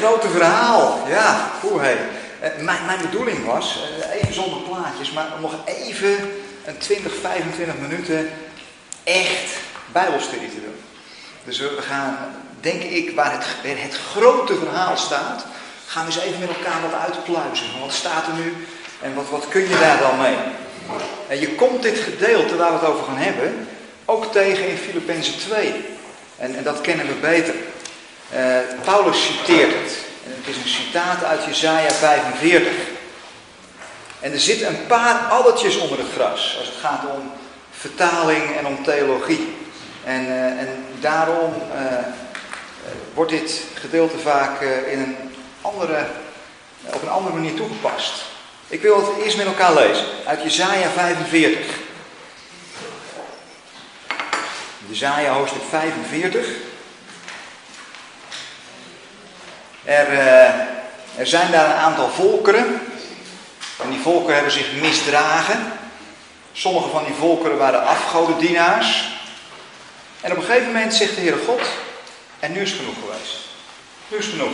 grote verhaal. Ja, hoe heet. Mijn, mijn bedoeling was, eh, even zonder plaatjes, maar nog even een 20, 25 minuten echt Bijbelstudie te doen. Dus we gaan, denk ik, waar het, het grote verhaal staat, gaan we eens even met elkaar wat uitpluizen. Wat staat er nu en wat, wat kun je daar dan mee? En je komt dit gedeelte waar we het over gaan hebben ook tegen in Filippenzen 2. En, en, dat kennen we beter. Uh, Paulus citeert het. En het is een citaat uit Jesaja 45. En er zitten een paar addertjes onder het gras als het gaat om vertaling en om theologie. En, uh, en daarom uh, wordt dit gedeelte vaak in een andere, op een andere manier toegepast. Ik wil het eerst met elkaar lezen uit Jesaja 45. Jezaja hoofdstuk 45. Er, uh, er zijn daar een aantal volkeren. En die volkeren hebben zich misdragen. Sommige van die volkeren waren afgodendienaars. En op een gegeven moment zegt de Heere God, en nu is genoeg geweest. Nu is genoeg.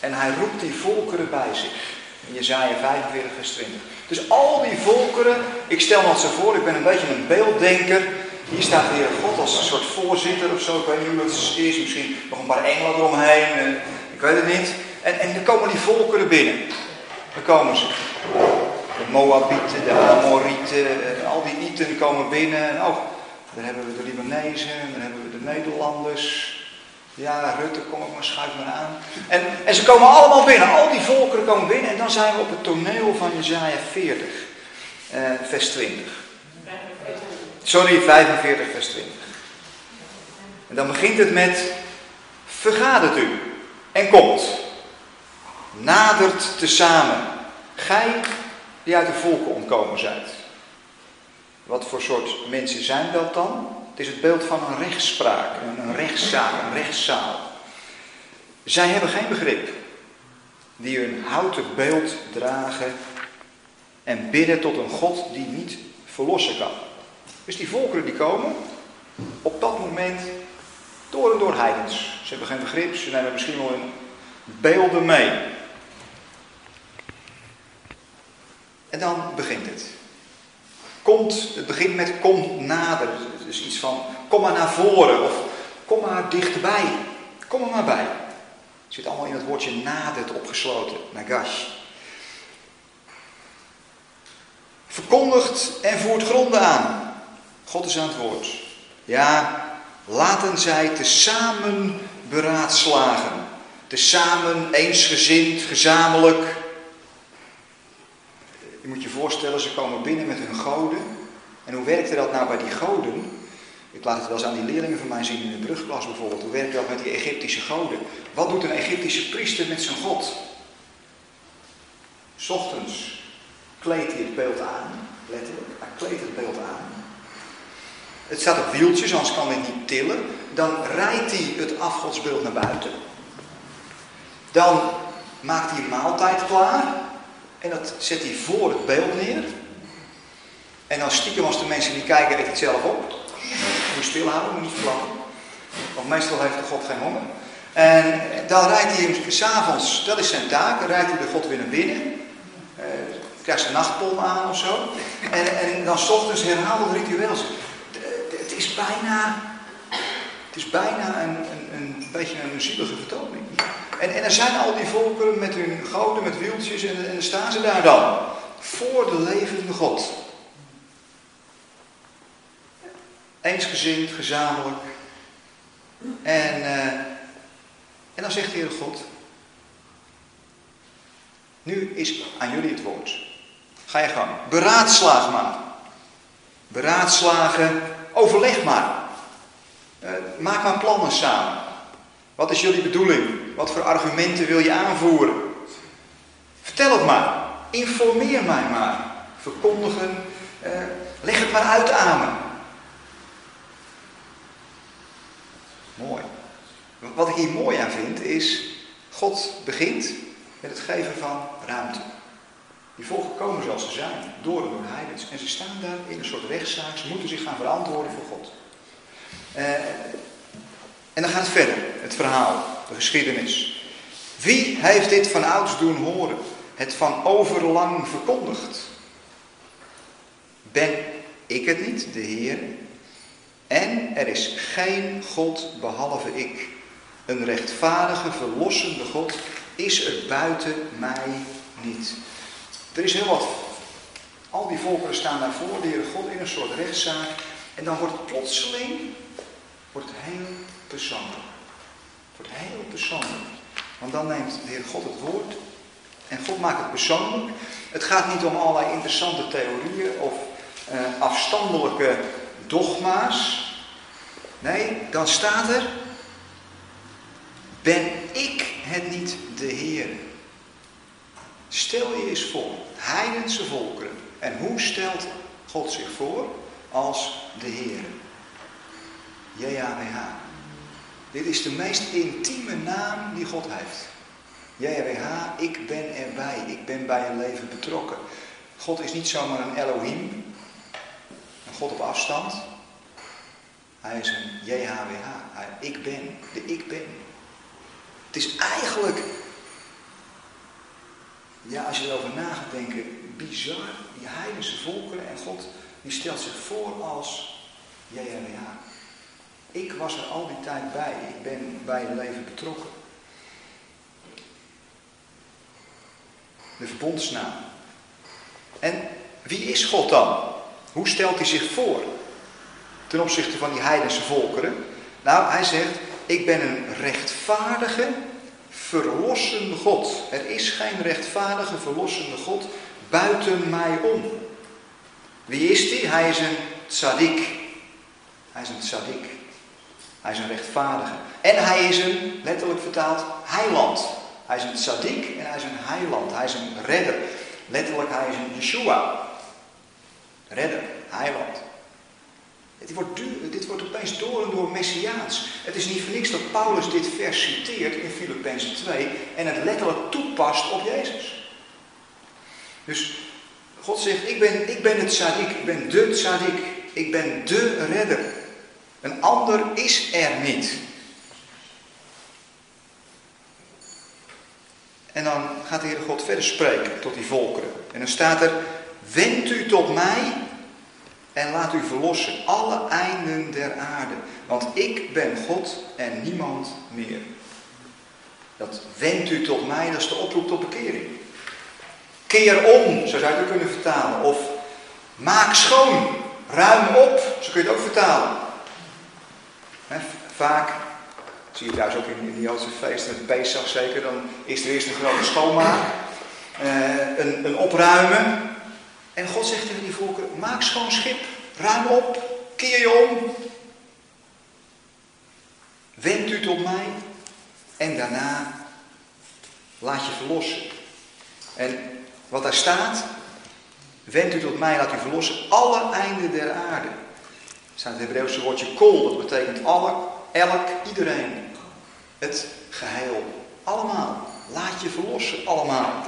En hij roept die volkeren bij zich. In Jezaja 45 vers 20. Dus al die volkeren, ik stel me dat voor, ik ben een beetje een beelddenker. Hier staat de Heer God als een soort voorzitter of zo. Ik weet niet hoe dat is. Misschien nog een paar engelen eromheen. Eh, ik weet het niet. En, en dan komen die volkeren binnen. Dan komen ze. De Moabieten, de Amorieten, al die Iten komen binnen. En, oh, dan hebben we de Libanezen, dan hebben we de Nederlanders. Ja, Rutte, kom ook maar, schuif maar aan. En, en ze komen allemaal binnen, al die volkeren komen binnen. En dan zijn we op het toneel van Jezaja 40, eh, vers 20. Sorry, 45 vers 20. En dan begint het met, vergadert u en komt. Nadert tezamen, gij die uit de volken ontkomen zijt. Wat voor soort mensen zijn dat dan? Het is het beeld van een rechtspraak, een rechtszaak, een rechtszaal. Zij hebben geen begrip, die een houten beeld dragen en bidden tot een God die niet verlossen kan. Dus die volkeren die komen op dat moment door en door heidens. Ze hebben geen begrip, ze nemen misschien wel hun beelden mee. En dan begint het. Komt, het begint met kom nader. Dus iets van kom maar naar voren of kom maar dichterbij. Kom er maar bij. Het zit allemaal in het woordje nadert opgesloten. Nagash. Verkondigt en voert gronden aan. God is aan het woord. Ja, laten zij tezamen beraadslagen. Tezamen, eensgezind, gezamenlijk. Je moet je voorstellen, ze komen binnen met hun goden. En hoe werkte dat nou bij die goden? Ik laat het wel eens aan die leerlingen van mij zien in de brugklas bijvoorbeeld. Hoe werkt dat met die Egyptische goden? Wat doet een Egyptische priester met zijn god? Ochtends kleedt hij het beeld aan, letterlijk. Hij kleedt het beeld aan. Het staat op wieltjes, anders kan hij niet tillen. Dan rijdt hij het afgodsbeeld naar buiten. Dan maakt hij maaltijd klaar. En dat zet hij voor het beeld neer. En dan stiekem als de mensen die kijken, eet het zelf op. Moet stilhouden, moet niet verlaten. Want meestal heeft de God geen honger. En dan rijdt hij hem s'avonds, dat is zijn taak, rijdt hij de God weer naar binnen. Uh, krijgt zijn nachtpom aan of zo. En, en dan s ochtends herhaalt het ritueel is bijna, het is bijna een, een, een beetje een zielige vertoning. En, en er zijn al die volkeren met hun goden, met wieltjes en, en staan ze daar dan. Voor de levende God. Eensgezind, gezamenlijk. En, uh, en dan zegt de Heer God, nu is aan jullie het woord. Ga je gang. Beraadslaag maar. Beraadslagen Overleg maar. Uh, maak maar plannen samen. Wat is jullie bedoeling? Wat voor argumenten wil je aanvoeren? Vertel het maar. Informeer mij maar. Verkondigen. Uh, leg het maar uit aan me. Mooi. Wat ik hier mooi aan vind is, God begint met het geven van ruimte. Die volken komen zoals ze zijn, door en door heidens. En ze staan daar in een soort rechtszaak. Ze moeten zich gaan verantwoorden voor God. Uh, en dan gaat het verder, het verhaal, de geschiedenis. Wie heeft dit van ouds doen horen? Het van overlang verkondigd? Ben ik het niet, de Heer? En er is geen God behalve ik. Een rechtvaardige, verlossende God is er buiten mij niet. Er is heel wat. Al die volkeren staan daarvoor, de Heer God, in een soort rechtszaak. En dan wordt het plotseling wordt heel persoonlijk. wordt heel persoonlijk. Want dan neemt de Heer God het woord en God maakt het persoonlijk. Het gaat niet om allerlei interessante theorieën of uh, afstandelijke dogma's. Nee, dan staat er, ben ik het niet de Heer? Stel je eens voor, heidense volkeren. En hoe stelt God zich voor? Als de Heer. JHWH. Dit is de meest intieme naam die God heeft. JHWH, ik ben erbij. Ik ben bij een leven betrokken. God is niet zomaar een Elohim. Een God op afstand. Hij is een JHWH. Hij, ik ben. De ik ben. Het is eigenlijk, ja, als je erover na gaat denken, bizar. Die heidense volkeren en God, die stelt zich voor als JHWH. Ik was er al die tijd bij. Ik ben bij je leven betrokken. De verbondsnaam. En wie is God dan? Hoe stelt hij zich voor? Ten opzichte van die heidense volkeren. Nou, hij zegt, ik ben een rechtvaardige, verlossende God. Er is geen rechtvaardige, verlossende God buiten mij om. Wie is die? Hij is een tzaddik. Hij is een tzaddik. Hij is een rechtvaardige. En hij is een, letterlijk vertaald, heiland. Hij is een tzaddik en hij is een heiland. Hij is een redder. Letterlijk, hij is een Yeshua. Redder, heiland. Dit wordt, dit wordt opeens door en door messiaans. Het is niet voor niks dat Paulus dit vers citeert in Filippenzen 2 en het letterlijk toepast op Jezus. Dus God zegt, ik ben, ik ben het tzaddik, ik ben de tzaddik, ik ben de redder. Een ander is er niet. En dan gaat de Heer God verder spreken tot die volkeren. En dan staat er, wend u tot mij en laat u verlossen alle einden der aarde. Want ik ben God en niemand meer. Dat wendt u tot mij, dat is de oproep tot bekering. Keer om, zo zou je het kunnen vertalen. Of maak schoon, ruim op, zo kun je het ook vertalen. vaak, zie je thuis ook in, de Joodse feesten, met Pesach zeker, dan is er eerst een grote schoonmaak. Uh, een, een opruimen. En God zegt tegen die volken, maak schoon schip, ruim op, keer je om. Wend u tot mij en daarna laat je verlossen. En wat daar staat, wend u tot mij, laat u verlossen alle einden der aarde. Er staat het Hebreeuwse woordje kol, dat betekent alle, elk, iedereen. Het geheel. Allemaal. Laat je verlossen, allemaal.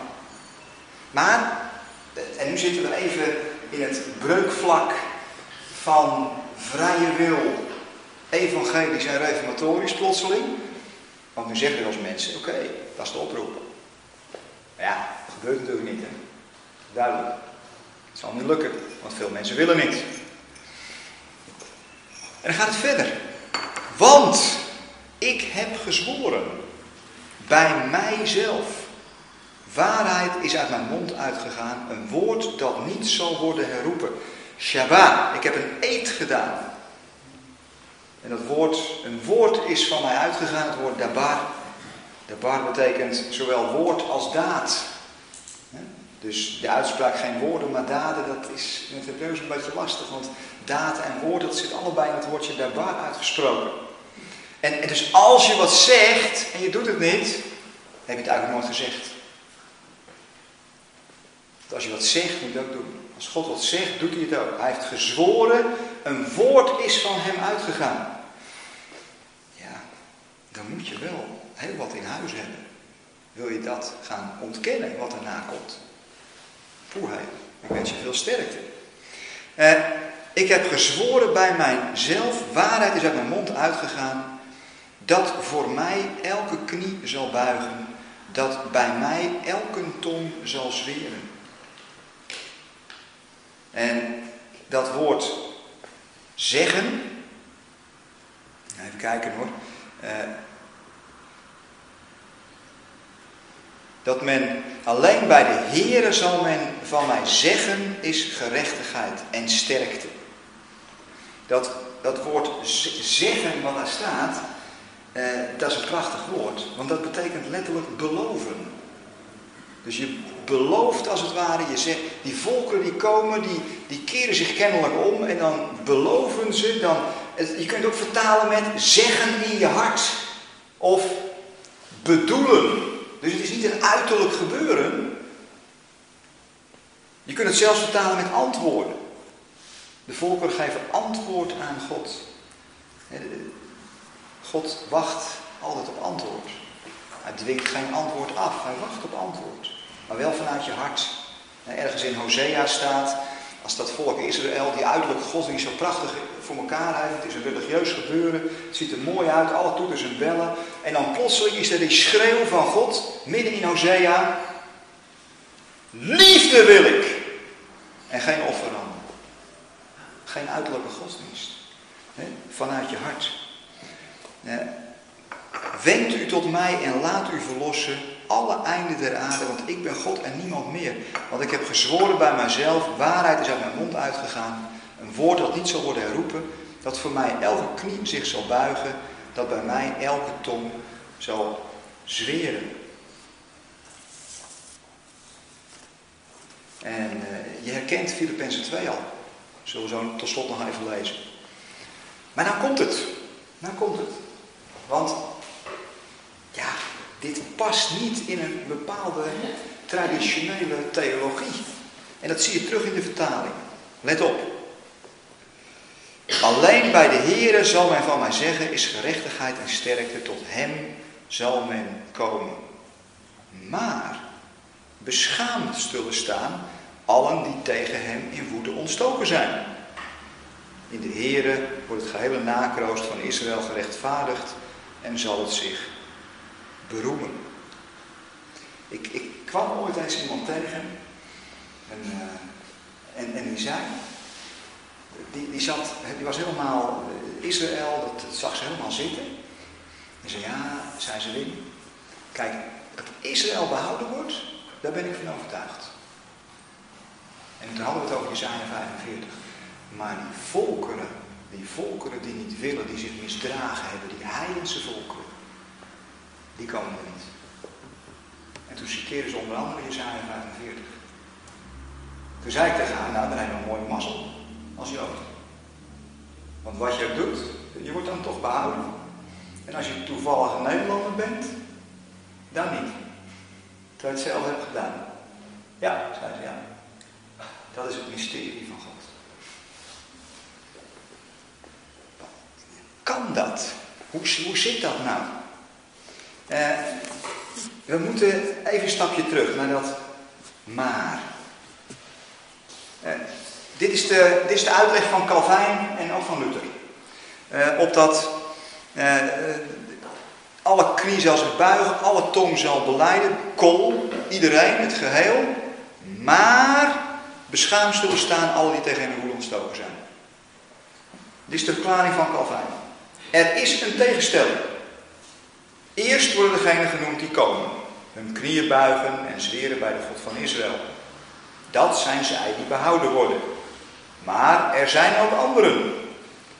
Maar, en nu zitten we even in het breukvlak van vrije wil, evangelisch en reformatorisch plotseling. Want nu zeggen er als mensen, oké, dat is de oproep. Ja, dat gebeurt natuurlijk niet. Hè? Duidelijk. Het zal niet lukken, want veel mensen willen niet. En dan gaat het verder. Want ik heb gezworen bij mijzelf. Waarheid is uit mijn mond uitgegaan, een woord dat niet zal worden herroepen. Shabbat, ik heb een eed gedaan. En dat woord, een woord is van mij uitgegaan, het woord dabar. Dabar betekent zowel woord als daad. Dus de uitspraak geen woorden, maar daden, dat is in het Hebreeuws een beetje lastig. Want daad en woord, dat zit allebei in het woordje dabar uitgesproken. En, en dus als je wat zegt en je doet het niet, heb je het eigenlijk nooit gezegd. Als je wat zegt, moet je het ook doen. Als God wat zegt, doet hij het ook. Hij heeft gezworen, een woord is van hem uitgegaan. Ja, dan moet je wel heel wat in huis hebben. Wil je dat gaan ontkennen, wat erna komt? Poeheid, ik wens je veel sterkte. Eh, ik heb gezworen bij mijzelf, waarheid is uit mijn mond uitgegaan, dat voor mij elke knie zal buigen, dat bij mij elke tong zal zweren. En dat woord zeggen, even kijken hoor. Uh, dat men alleen bij de Heere zal men van mij zeggen is gerechtigheid en sterkte. Dat, dat woord zeggen wat daar staat, eh, dat is een krachtig woord, want dat betekent letterlijk beloven. Dus je belooft als het ware, je zegt, die volkeren die komen, die, die keren zich kennelijk om en dan beloven ze, dan, je kunt het ook vertalen met zeggen in je hart of bedoelen. Dus het is niet een uiterlijk gebeuren. Je kunt het zelfs vertalen met antwoorden. De volkeren geven antwoord aan God. God wacht altijd op antwoord. Hij dwingt geen antwoord af, hij wacht op antwoord. Maar wel vanuit je hart. Ergens in Hosea staat, als dat volk Israël, die uiterlijk godsdienst zo prachtig voor elkaar heeft. Het is een religieus gebeuren. Het ziet er mooi uit, alle toeters en bellen. En dan plotseling is er die schreeuw van God, midden in Hosea. Liefde wil ik. En geen offeranden. Geen uiterlijke godsdienst. Vanuit je hart. Wend u tot mij en laat u verlossen alle einden der aarde, want ik ben God en niemand meer. Want ik heb gezworen bij mijzelf, waarheid is uit mijn mond uitgegaan. Een woord dat niet zal worden herroepen, dat voor mij elke knie zich zal buigen, dat bij mij elke tong zal zweren. En uh, je herkent Filippenzen 2 al. Zullen tot slot nog even lezen. Maar nou komt het. Nou komt het. Want, ja, dit past niet in een bepaalde traditionele theologie. En dat zie je terug in de vertaling. Let op. Alleen bij de Heere zal men van mij zeggen, is gerechtigheid en sterkte, tot hem zal men komen. Maar beschaamd zullen staan allen die tegen hem in woede ontstoken zijn. In de Heere wordt het gehele nakroost van Israël gerechtvaardigd en zal het zich beroemen. Ik, ik kwam ooit eens iemand tegen en, uh, en, en die zei, die, die, zat, die was helemaal, eh, Israël, dat, zag ze helemaal zitten. En zei, ja, zei ze Wim, kijk, dat Israël behouden wordt, daar ben ik van overtuigd. En toen hadden we het over Jezaja 45. Maar die volkeren, die volkeren die niet willen, die zich misdragen hebben, die heidense volkeren, die komen er niet. En toen citeerden ze onder andere Jezaja 45. Toen zei ik tegen haar, nou dan heb je een mooie mazzel als Jood. Want wat je doet, je wordt dan toch behouden. En als je toevallig een Nederlander bent, dan niet. Terwijl je het zelf hebt gedaan. Ja, zei ze, ja. Dat is het mysterie van God. Kan dat? Hoe, hoe zit dat nou? Uh, we moeten even een stapje terug naar dat maar. Uh, dit, is de, dit is de uitleg van Calvijn en ook van Luther. Uh, op dat alle knie zal zich buigen, alle tong zal beleiden, kol, iedereen, het geheel. Maar beschaamd zullen staan alle die tegen hem in ontstoken zijn. Dit is de verklaring van Calvijn. Er is een tegenstelling. Eerst worden degenen genoemd die komen, hun knieën buigen en zweren bij de God van Israël. Dat zijn zij die behouden worden. Maar er zijn ook anderen.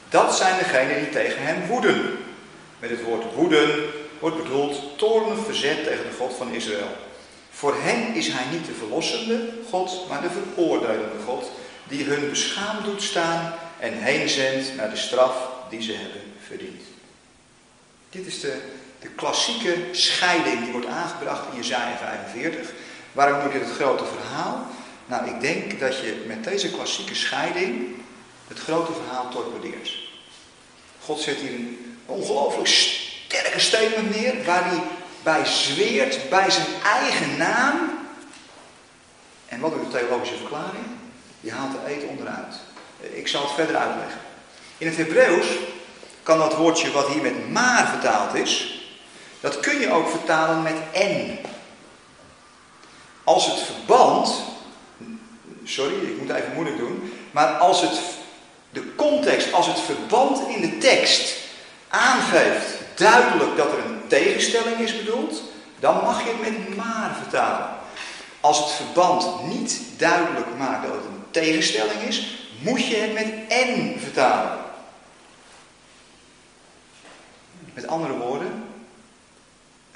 Dat zijn degenen die tegen hem woeden. Met het woord woeden wordt bedoeld toornig verzet tegen de God van Israël. Voor hen is hij niet de verlossende God, maar de veroordelende God, die hun beschaamd doet staan en heen zendt naar de straf die ze hebben verdiend. Dit is de, de klassieke scheiding die wordt aangebracht in Jezaja 45. Waarom moet dit het grote verhaal? Nou, ik denk dat je met deze klassieke scheiding het grote verhaal torpedeert. God zet hier een ongelooflijk sterke statement neer, waar hij bij zweert, bij zijn eigen naam. En wat is de theologische verklaring? Je haalt de eet onderuit. Ik zal het verder uitleggen. In het Hebreeuws kan dat woordje wat hier met maar vertaald is, dat kun je ook vertalen met en. als het verband, sorry, ik moet even moeilijk doen, maar als het, de context, als het verband in de tekst aangeeft duidelijk dat er een tegenstelling is bedoeld, dan mag je het met maar vertalen. Als het verband niet duidelijk maakt dat het een tegenstelling is, moet je het met en vertalen. Met andere woorden,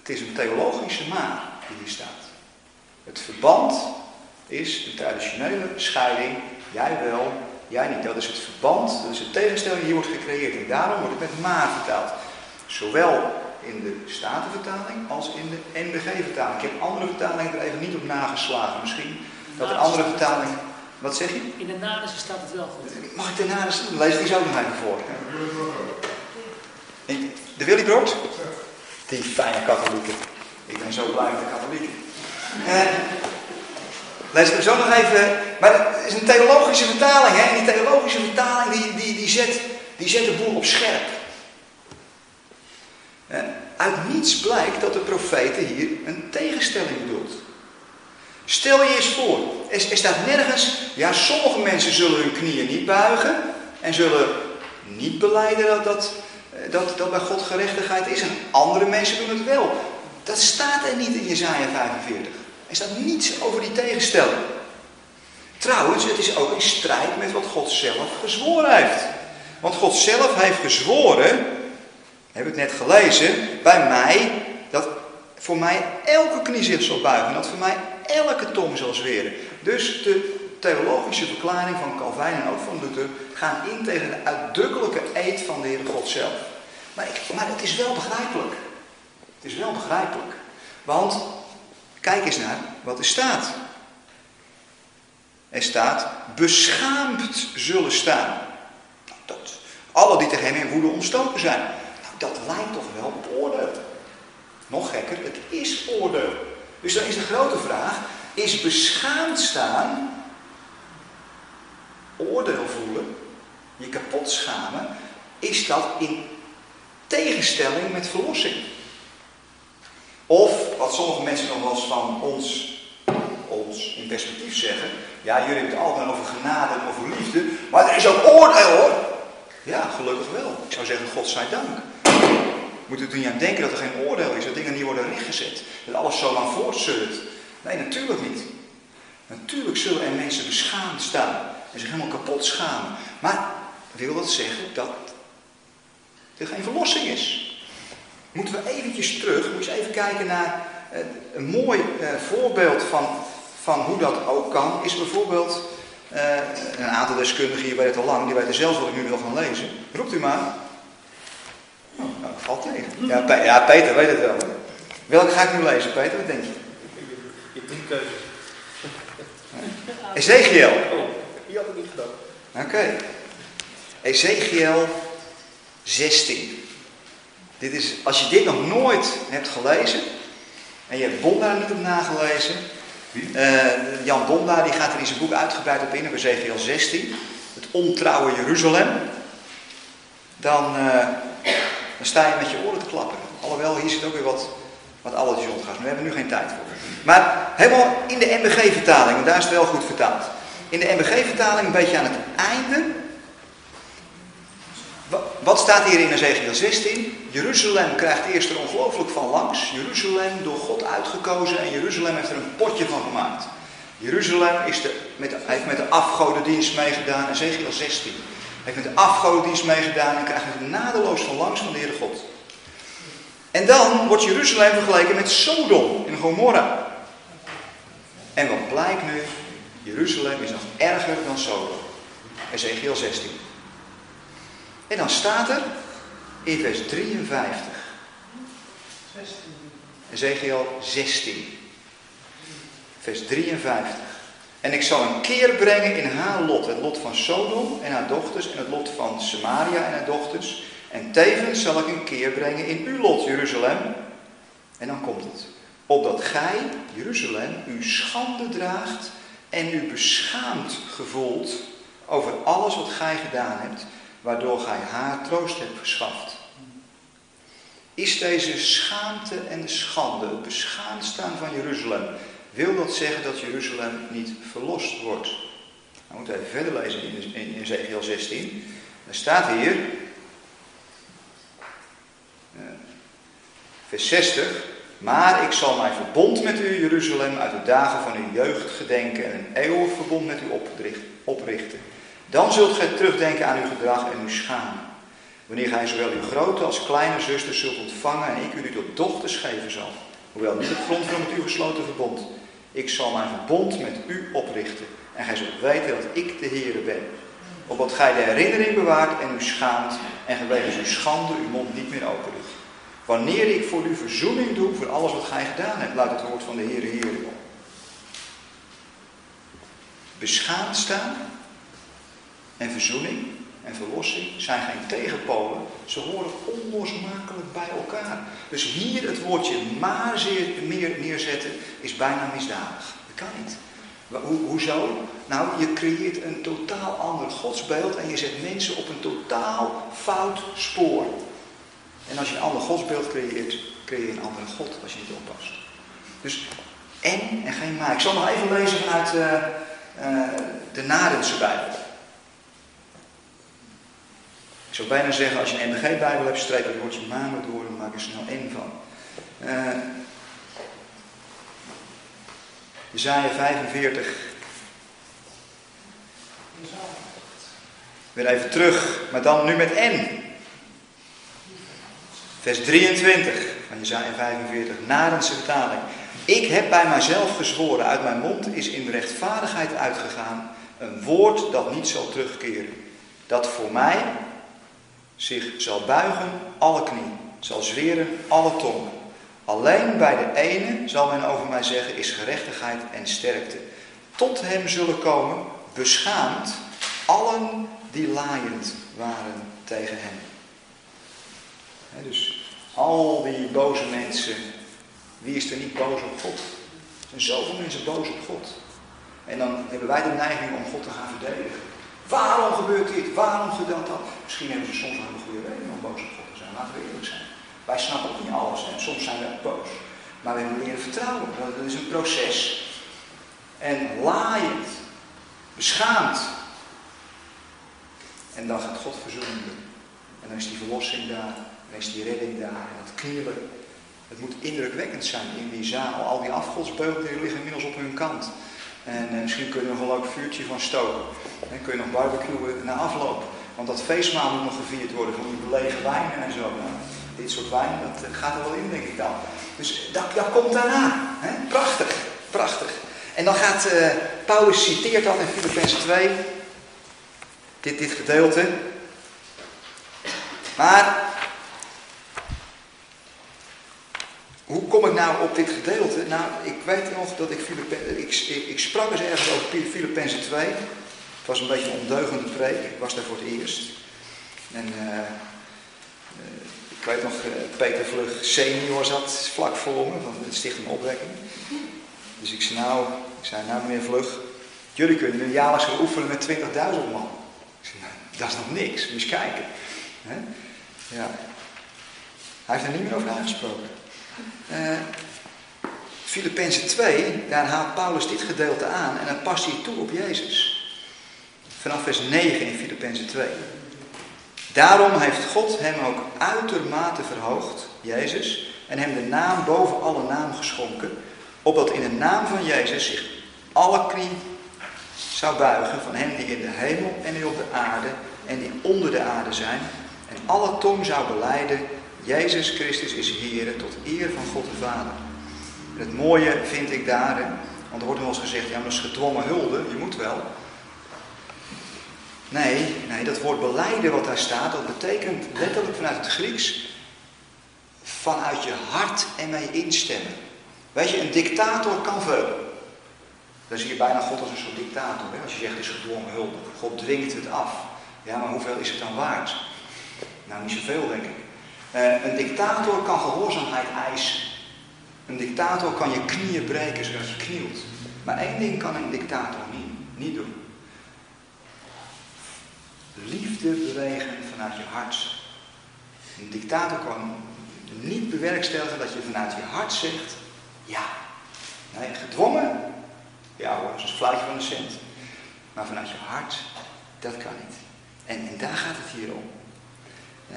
het is een theologische maar die hier staat. Het verband is de traditionele scheiding, jij wel, jij niet. Dat is het verband, dat is de tegenstelling die hier wordt gecreëerd. En daarom wordt het met maar vertaald. Zowel in de Statenvertaling als in de NBG-vertaling. Ik heb andere vertalingen er even niet op nageslagen. Misschien dat er andere vertalingen... Wat zeg je? In de Nadissen staat het wel goed. Mag ik de Nadissen? Lees die zo nog even voor. De Willy Brood? Die fijne katholieken. Ik ben zo blij met de katholieken. Eh, lees zo nog even. Maar het is een theologische vertaling. Hè? En die theologische vertaling die, die, die, zet, die zet de boel op scherp. Eh, uit niets blijkt dat de profeten hier een tegenstelling bedoelt. Stel je eens voor, er, er staat nergens, ja, sommige mensen zullen hun knieën niet buigen en zullen niet beleiden dat, dat, dat, dat bij God gerechtigheid is en andere mensen doen het wel. Dat staat er niet in Jezaja 45. Er staat niets over die tegenstelling. Trouwens, het is ook in strijd met wat God zelf gezworen heeft. Want God zelf heeft gezworen we het net gelezen, bij mij, dat voor mij elke knie zich zal buigen. Dat voor mij elke tong zal zweren. Dus de theologische verklaring van Calvijn en ook van Luther gaan in tegen de uitdrukkelijke eed van Zelf. Maar, ik, maar het is wel begrijpelijk. Het is wel begrijpelijk. Want, kijk eens naar wat er staat. Er staat, beschaamd zullen staan. Dat, alle die tegen hem in woede ontstoken zijn dat lijkt toch wel op oordeel. Nog gekker, het is oordeel. Dus dan is de grote vraag, is beschaamd staan, oordeel voelen, je kapot schamen, is dat in tegenstelling met verlossing? Of, wat sommige mensen nog wel eens van ons, ons in perspectief zeggen, ja, jullie hebben het altijd over genade en over liefde, maar er is ook oordeel hoor. Ja, gelukkig wel. Ik zou zeggen, God zij dank. Moet u er niet aan denken dat er geen oordeel is, dat dingen niet worden rechtgezet, dat alles zo lang voortzeurt. Nee, natuurlijk niet. Natuurlijk zullen er mensen beschaamd staan en zich helemaal kapot schamen. Maar wil dat zeggen dat er geen verlossing is? Moeten we eventjes terug, moet je eens even kijken naar eh, een mooi eh, voorbeeld van, van hoe dat ook kan, is bijvoorbeeld uh, een aantal deskundigen hier weten het al lang, die weten zelfs wat ik nu wil gaan lezen. Roept u maar. Oh, nou, valt tegen. Ja, ja, Peter weet het wel. Hè? Welke ga ik nu lezen, Peter? Wat denk je? Je hebt een keuze. Ezekiel. Oh, die had ik niet gedaan. Oké. Okay. Ezekiel 16. Dit is, als je dit nog nooit hebt gelezen, en je hebt Bonda niet op nagelezen, uh, Jan Bonda die gaat er in zijn boek uitgebreid op in, op Ezekiel 16, het ontrouwe Jeruzalem, dan, uh, dan sta je met je oren te klappen. Alhoewel, hier zit ook weer wat, wat oudertjes ontgaan. We hebben nu geen tijd voor. Maar helemaal in de MBG-vertaling, want daar is het wel goed vertaald. In de MBG-vertaling, een beetje aan het einde. Wat staat hier in Ezekiel 16? Jeruzalem krijgt eerst er ongelooflijk van langs. Jeruzalem door God uitgekozen en Jeruzalem heeft er een potje van gemaakt. Jeruzalem is de, met heeft met de afgodendienst meegedaan, Ezekiel 16 heeft met de afgodendienst meegedaan en krijgt het nadeloos van langs van de Heere God. En dan wordt Jeruzalem vergeleken met Sodom en Gomorra. En wat blijkt nu? Jeruzalem is nog erger dan Sodom. Ezekiel 16. En dan staat er in vers 53. 16. Ezekiel 16. Vers 53. En ik zal een keer brengen in haar lot, het lot van Sodom en haar dochters en het lot van Samaria en haar dochters. En tevens zal ik een keer brengen in uw lot, Jeruzalem. En dan komt het. Opdat gij, Jeruzalem, uw schande draagt en u beschaamd gevoelt over alles wat gij gedaan hebt, waardoor gij haar troost hebt verschaft. Is deze schaamte en de schande, het beschaamd staan van Jeruzalem, wil dat zeggen dat Jeruzalem niet verlost wordt. We moeten even verder lezen in, in Ezekiel 16. Er staat hier, eh, vers 60, maar ik zal mijn verbond met u, Jeruzalem, uit de dagen van uw jeugd gedenken en een eeuwig verbond met u oprichten. Dan zult gij terugdenken aan uw gedrag en uw schamen. Wanneer gij zowel uw grote als kleine zuster zult ontvangen en ik u tot dochters geven zal. Hoewel niet op grond van met u gesloten verbond. Ik zal mijn verbond met u oprichten. En gij zult weten dat ik de Heere ben. Opdat gij de herinnering bewaart en u schaamt. En gewegens uw schande uw mond niet meer open. Wanneer ik voor u verzoening doe voor alles wat gij gedaan hebt, luidt het woord van de Heere hier. Beschaamd staan en verzoening en verlossing zijn geen tegenpolen. Ze horen onlosmakelijk bij elkaar. Dus hier het woordje maar zeer, meer neerzetten is bijna misdadig. Dat kan niet. Ho hoezo? Nou, je creëert een totaal ander godsbeeld en je zet mensen op een totaal fout spoor. En als je een ander godsbeeld creëert, creëer je een andere God als je niet oppast. Dus en en geen maar. Ik zal nog even lezen vanuit uh, uh, de Nadense Bijbel. Ik zou bijna zeggen, als je een NBG-bijbel hebt, streep het woordje maar door en maak er snel één van. Uh, Jezaja 45. Weer even terug, maar dan nu met N. Vers 23 van Jezaja 45, Narense vertaling. Ik heb bij mijzelf gezworen, uit mijn mond is in rechtvaardigheid uitgegaan een woord dat niet zal terugkeren. Dat voor mij zich zal buigen alle knie, zal zweren alle tongen. Alleen bij de ene zal men over mij zeggen is gerechtigheid en sterkte. Tot hem zullen komen, beschaamd, allen die laaiend waren tegen hem. dus al die boze mensen, wie is er niet boos op God? Er zijn zoveel mensen boos op God. En dan hebben wij de neiging om God te gaan verdedigen. Waarom gebeurt dit? Waarom gebeurt dat? Misschien hebben ze soms een goede reden om boos op God te zijn. Laten we eerlijk zijn. Wij snappen niet alles en soms zijn we boos. Maar we hebben leren vertrouwen. Dat is een proces. En laaiend, beschaamd. En dan gaat God verzoenen En dan is die verlossing daar. Dan is die redding daar. En dat knielen. Het moet indrukwekkend zijn in die zaal. Al die afgodsbeelden liggen inmiddels op hun kant. En eh, misschien kun je nog een leuk vuurtje van stoken. Dan kun je nog barbecuen na afloop. Want dat feestmaal moet nog gevierd worden van die belegen wijnen en zo. Nou, dit soort wijn, dat eh, gaat er wel in, denk ik dan. Dus dat, komt daarna. Hè? Prachtig, prachtig. En dan gaat uh, Paulus citeert dat in Filippenzen 2. Dit, dit gedeelte. Maar hoe kom ik nou op dit gedeelte? Nou, ik weet nog dat ik Filippenzen... Ik, ik, sprak eens ergens over Filippenzen 2. Het was een beetje een ondeugende preek. Ik was daar voor het eerst. En... Uh, ik weet nog, eh, Peter Vlug senior zat vlak voor me van de Stichting Opwekking. Dus ik zei nou, ik zei, nou meneer Vlug, jullie kunnen nu jaarlijks oefenen met 20.000 man. Ik zei, nou, dat is nog niks, moet kijken. Ja. Hij heeft er niet meer over aangesproken. Uh, Filippenzen 2, daar haalt Paulus dit gedeelte aan en dan past hij toe op Jezus. Vanaf vers 9 in Filippenzen 2. Daarom heeft God hem ook uitermate verhoogd, Jezus, en hem de naam boven alle naam geschonken, opdat in de naam van Jezus zich alle knie zou buigen van hen die in de hemel en die op de aarde en die onder de aarde zijn, en alle tong zou beleiden, Jezus Christus is Heer, tot eer van God de Vader. En het mooie vind ik daar, want er wordt wel eens gezegd, ja maar dat is gedwongen hulde, je moet wel. Nee, nee, dat woord beleiden wat daar staat, dat betekent letterlijk vanuit het Grieks vanuit je hart en mee instemmen. Weet je, een dictator kan veel. Dan zie je bijna God als een soort dictator. Hè? Als je zegt het is gedwongen hulp. God dwingt het af. Ja, maar hoeveel is het dan waard? Nou, niet zoveel, denk ik. Uh, een dictator kan gehoorzaamheid eisen. Een dictator kan je knieën breken zodat je knielt. Maar één ding kan een dictator niet, niet doen liefde bewegen vanuit je hart. Een dictator kan niet bewerkstelligen dat je vanuit je hart zegt, ja, Nee, gedwongen. Ja hoor, dat is een fluitje van een cent. Maar vanuit je hart, dat kan niet. En, en daar gaat het hier om. Uh,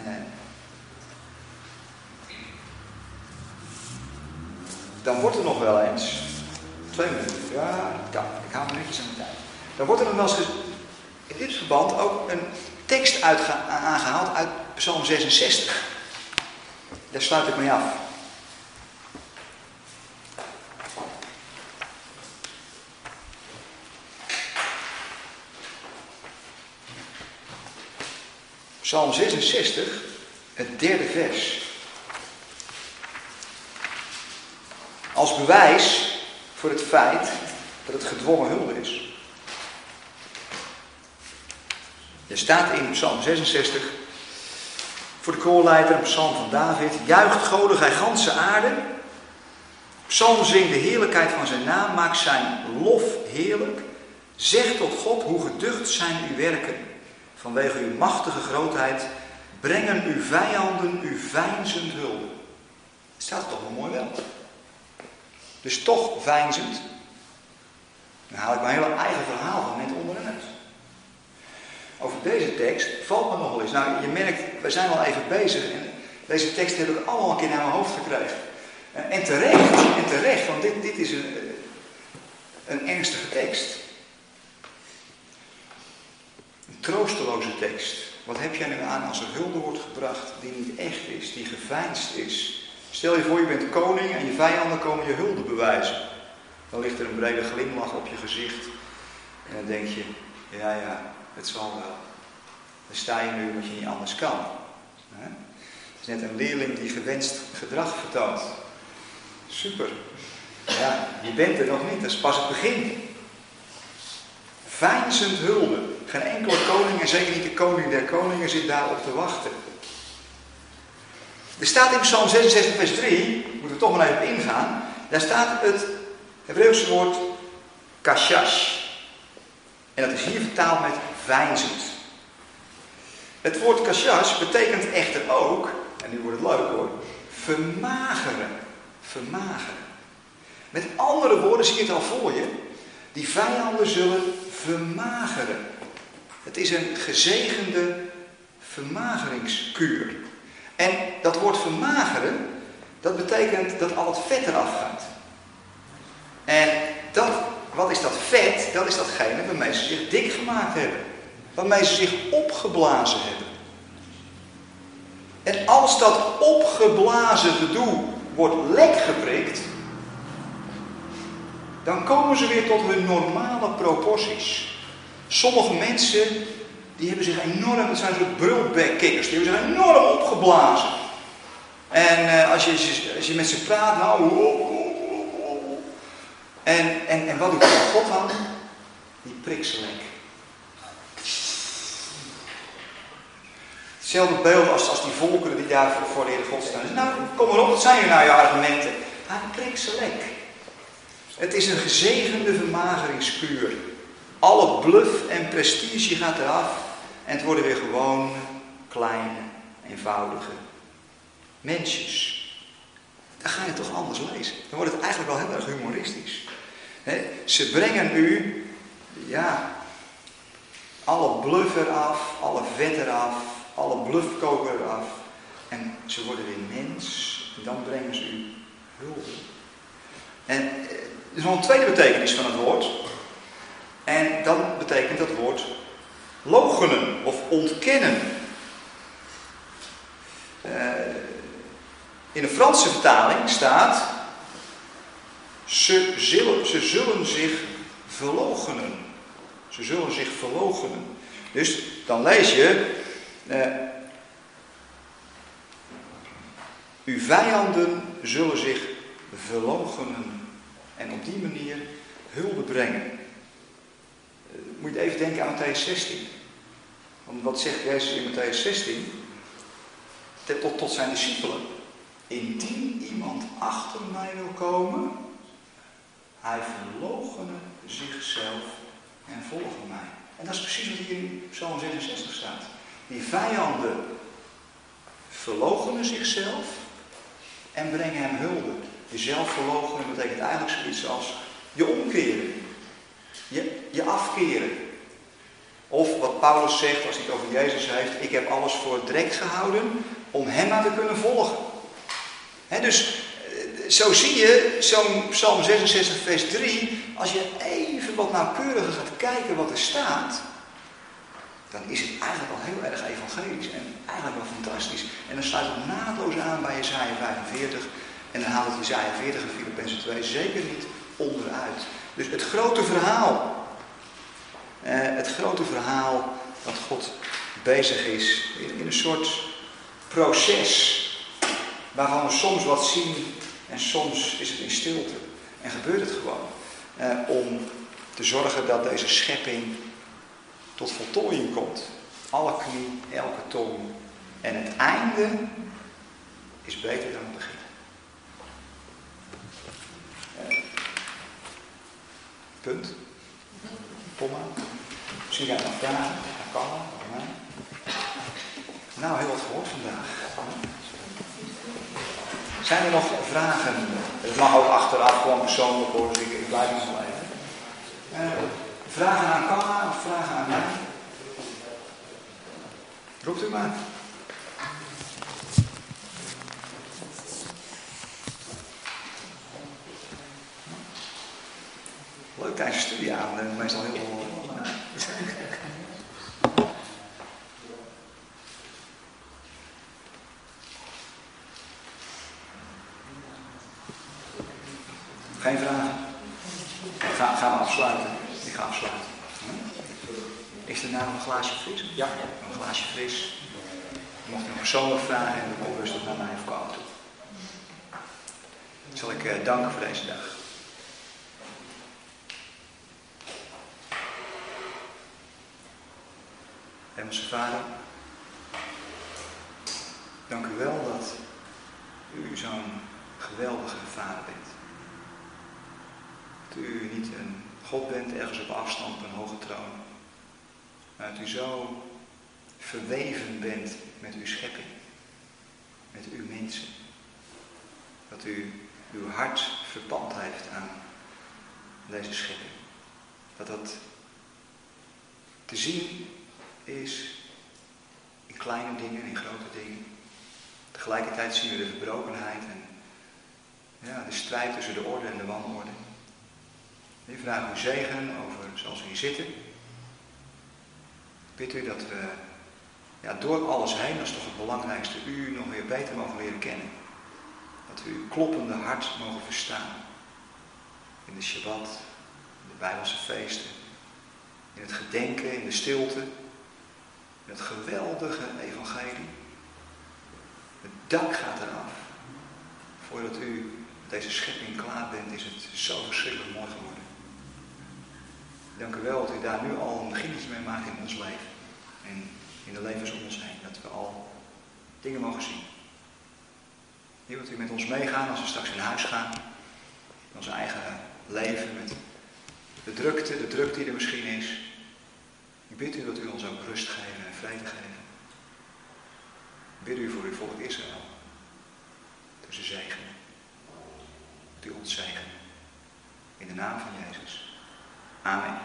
dan wordt er nog wel eens, twee minuten, ja, ik hou me netjes aan de tijd. Dan wordt er nog wel eens in dit verband ook een tekst aangehaald uit Psalm 66. Daar sluit ik mee af. Psalm 66, het derde vers. Als bewijs voor het feit dat het gedwongen hulde is. Er staat in Psalm 66, voor de koorleider, een psalm van David, juicht godig hij ganse aarde. Psalm zingt de heerlijkheid van zijn naam, maakt zijn lof heerlijk. Zeg tot God, hoe geducht zijn uw werken. Vanwege uw machtige grootheid brengen uw vijanden uw veinzend hulde. Staat toch wel mooi wel. Dus toch veinzend. Dan haal ik mijn hele eigen verhaal van net onderuit. Over deze tekst valt me nog wel eens. Nou, je merkt, we zijn al even bezig en deze tekst heb ik allemaal een keer naar mijn hoofd gekregen. En terecht, en terecht, want dit, dit is een, een ernstige tekst. Een troosteloze tekst. Wat heb jij nu aan als er hulde wordt gebracht die niet echt is, die geveinsd is? Stel je voor, je bent koning en je vijanden komen je hulde bewijzen. Dan ligt er een brede glimlach op je gezicht. En dan denk je, ja ja, het zal wel. Dan sta je nu omdat je niet anders kan. Het is net een leerling die gewenst gedrag vertoont. Super. Ja, je bent er nog niet, dat is pas het begin. Vijnzend hulde. Geen enkele koning, en zeker niet de koning der koningen, zit daarop te wachten. Er staat in Psalm 66, vers 3, moeten we toch maar even ingaan. Daar staat het Hebreeuwse woord kashash. En dat is hier vertaald met vijnzend. Het woord kashash betekent echter ook, en nu wordt het leuk hoor, vermageren. Vermageren. Met andere woorden zie je het al voor je. Die vijanden zullen vermageren. Het is een gezegende vermageringskuur. En dat woord vermageren, dat betekent dat al het vet eraf gaat. En dat, wat is dat vet? Dat is datgene waarmee ze zich dik gemaakt hebben. Waarmee ze zich opgeblazen hebben. En als dat opgeblazen gedoe wordt lek geprikt, dan komen ze weer tot hun normale proporties. Sommige mensen die hebben zich enorm, dat zijn soort brulbekkikkers, die hebben zich enorm opgeblazen. En uh, als, je, als je met ze praat, nou, oh, oh, oh, en, en, en wat doet God dan? Die prikt ze lek. Hetzelfde beeld als, als die volkeren die daar voor, de Heer God staan. Nou, kom maar op, wat zijn je nou je argumenten? Hij prikt ze lek. Het is een gezegende vermageringskuur. Alle bluff en prestige gaat eraf. En het worden weer gewoon kleine, eenvoudige mensjes. Dan ga je toch anders lezen. Dan wordt het eigenlijk wel heel erg humoristisch. ze brengen u, ja, alle bluff eraf, alle vet eraf, alle bluffkoker eraf. En ze worden weer mens. En dan brengen ze u hulde. En eh, er is nog een tweede betekenis van het woord. En dan betekent dat woord logenen of ontkennen. Uh, in de Franse vertaling staat: ze zullen, zich verlogenen. Ze zullen zich verlogenen. Dus dan lees je. Uh, uw vijanden zullen zich verlogenen en op die manier hulde brengen. Uh, moet je even denken aan Matthäus 16. Want wat zegt Jezus in Matthäus 16? Tot, tot zijn discipelen. Indien iemand achter mij wil komen, hij verloochenen zichzelf en volgen mij. En dat is precies wat hier in Psalm 66 staat. Die vijanden verloochenen zichzelf en brengen hem hulde. Jezelf verloochenen betekent eigenlijk zoiets als je omkeren. Je, je afkeren. Of wat Paulus zegt als hij het over Jezus heeft, ik heb alles voor direct gehouden om hem maar te kunnen volgen. dus eh, zo zie je, zo'n Psalm 66 vers 3, als je even wat nauwkeuriger gaat kijken wat er staat, dan is het eigenlijk al heel erg evangelisch en eigenlijk wel fantastisch. En dan sluit het naadloos aan bij Jezaja 45 en dan haalt het Jezaja 40 en Filippenzen 2 zeker niet onderuit. Dus het grote verhaal, het grote verhaal dat God bezig is in, in een soort proces waarvan we soms wat zien en soms is het in stilte. En gebeurt het gewoon eh, om te zorgen dat deze schepping tot voltooiing komt. Alle knie, elke tong. En het einde is beter dan het begin. Eh, punt. Pomma. Misschien jij nog vragen? Dat kan wel. Nou, heel wat gehoord vandaag. Zijn er nog vragen? Het mag ook achteraf gewoon persoonlijk hoor, dus ik, ik blijf nog wel even. Uh, vragen aan Kanna of vragen aan mij? Roept u maar. Tijdens de studie aan, meestal heel veel. Geen vragen? Ga, gaan we afsluiten. Ik ga afsluiten. Is er nou een glaasje fris? Ja. Een glaasje fris. Mocht u nog persoonlijk vragen en dan kom rustig naar mij of komen toe. Zal ik uh, danken voor deze dag. Hemelse Vader, dank u wel dat u zo'n geweldige vader bent. Dat u niet een God bent ergens op afstand op een hoge troon. Maar dat u zo verweven bent met uw schepping. Met uw mensen. Dat u uw hart verpand heeft aan deze schepping. Dat dat te zien is in kleine dingen, in grote dingen. Tegelijkertijd zien we de verbrokenheid en ja, de strijd tussen de orde en de wanorde. Ik vraag u zegen over zoals we hier zitten. Bid u dat we ja, door alles heen, dat is toch het belangrijkste, u nog weer beter mogen leren kennen. Dat we uw kloppende hart mogen verstaan. In de Shabbat, in de Bijbelse feesten, in het gedenken, in de stilte, het geweldige evangelie. Het dak gaat eraf. Voordat u met deze schepping klaar bent, is het zo verschrikkelijk mooi geworden. Dank u wel dat u daar nu al een beginnetje mee maakt in ons leven. En in de levens om ons heen. Dat we al dingen mogen zien. Heer, wilt u met ons meegaan als we straks in huis gaan. In ons eigen leven met de drukte, de druk die er misschien is. Ik bid u dat u ons ook rust geven Ik bid u voor uw volk Israël. Dat ze zegenen. Dat u ons. In de naam van Jezus. Amen.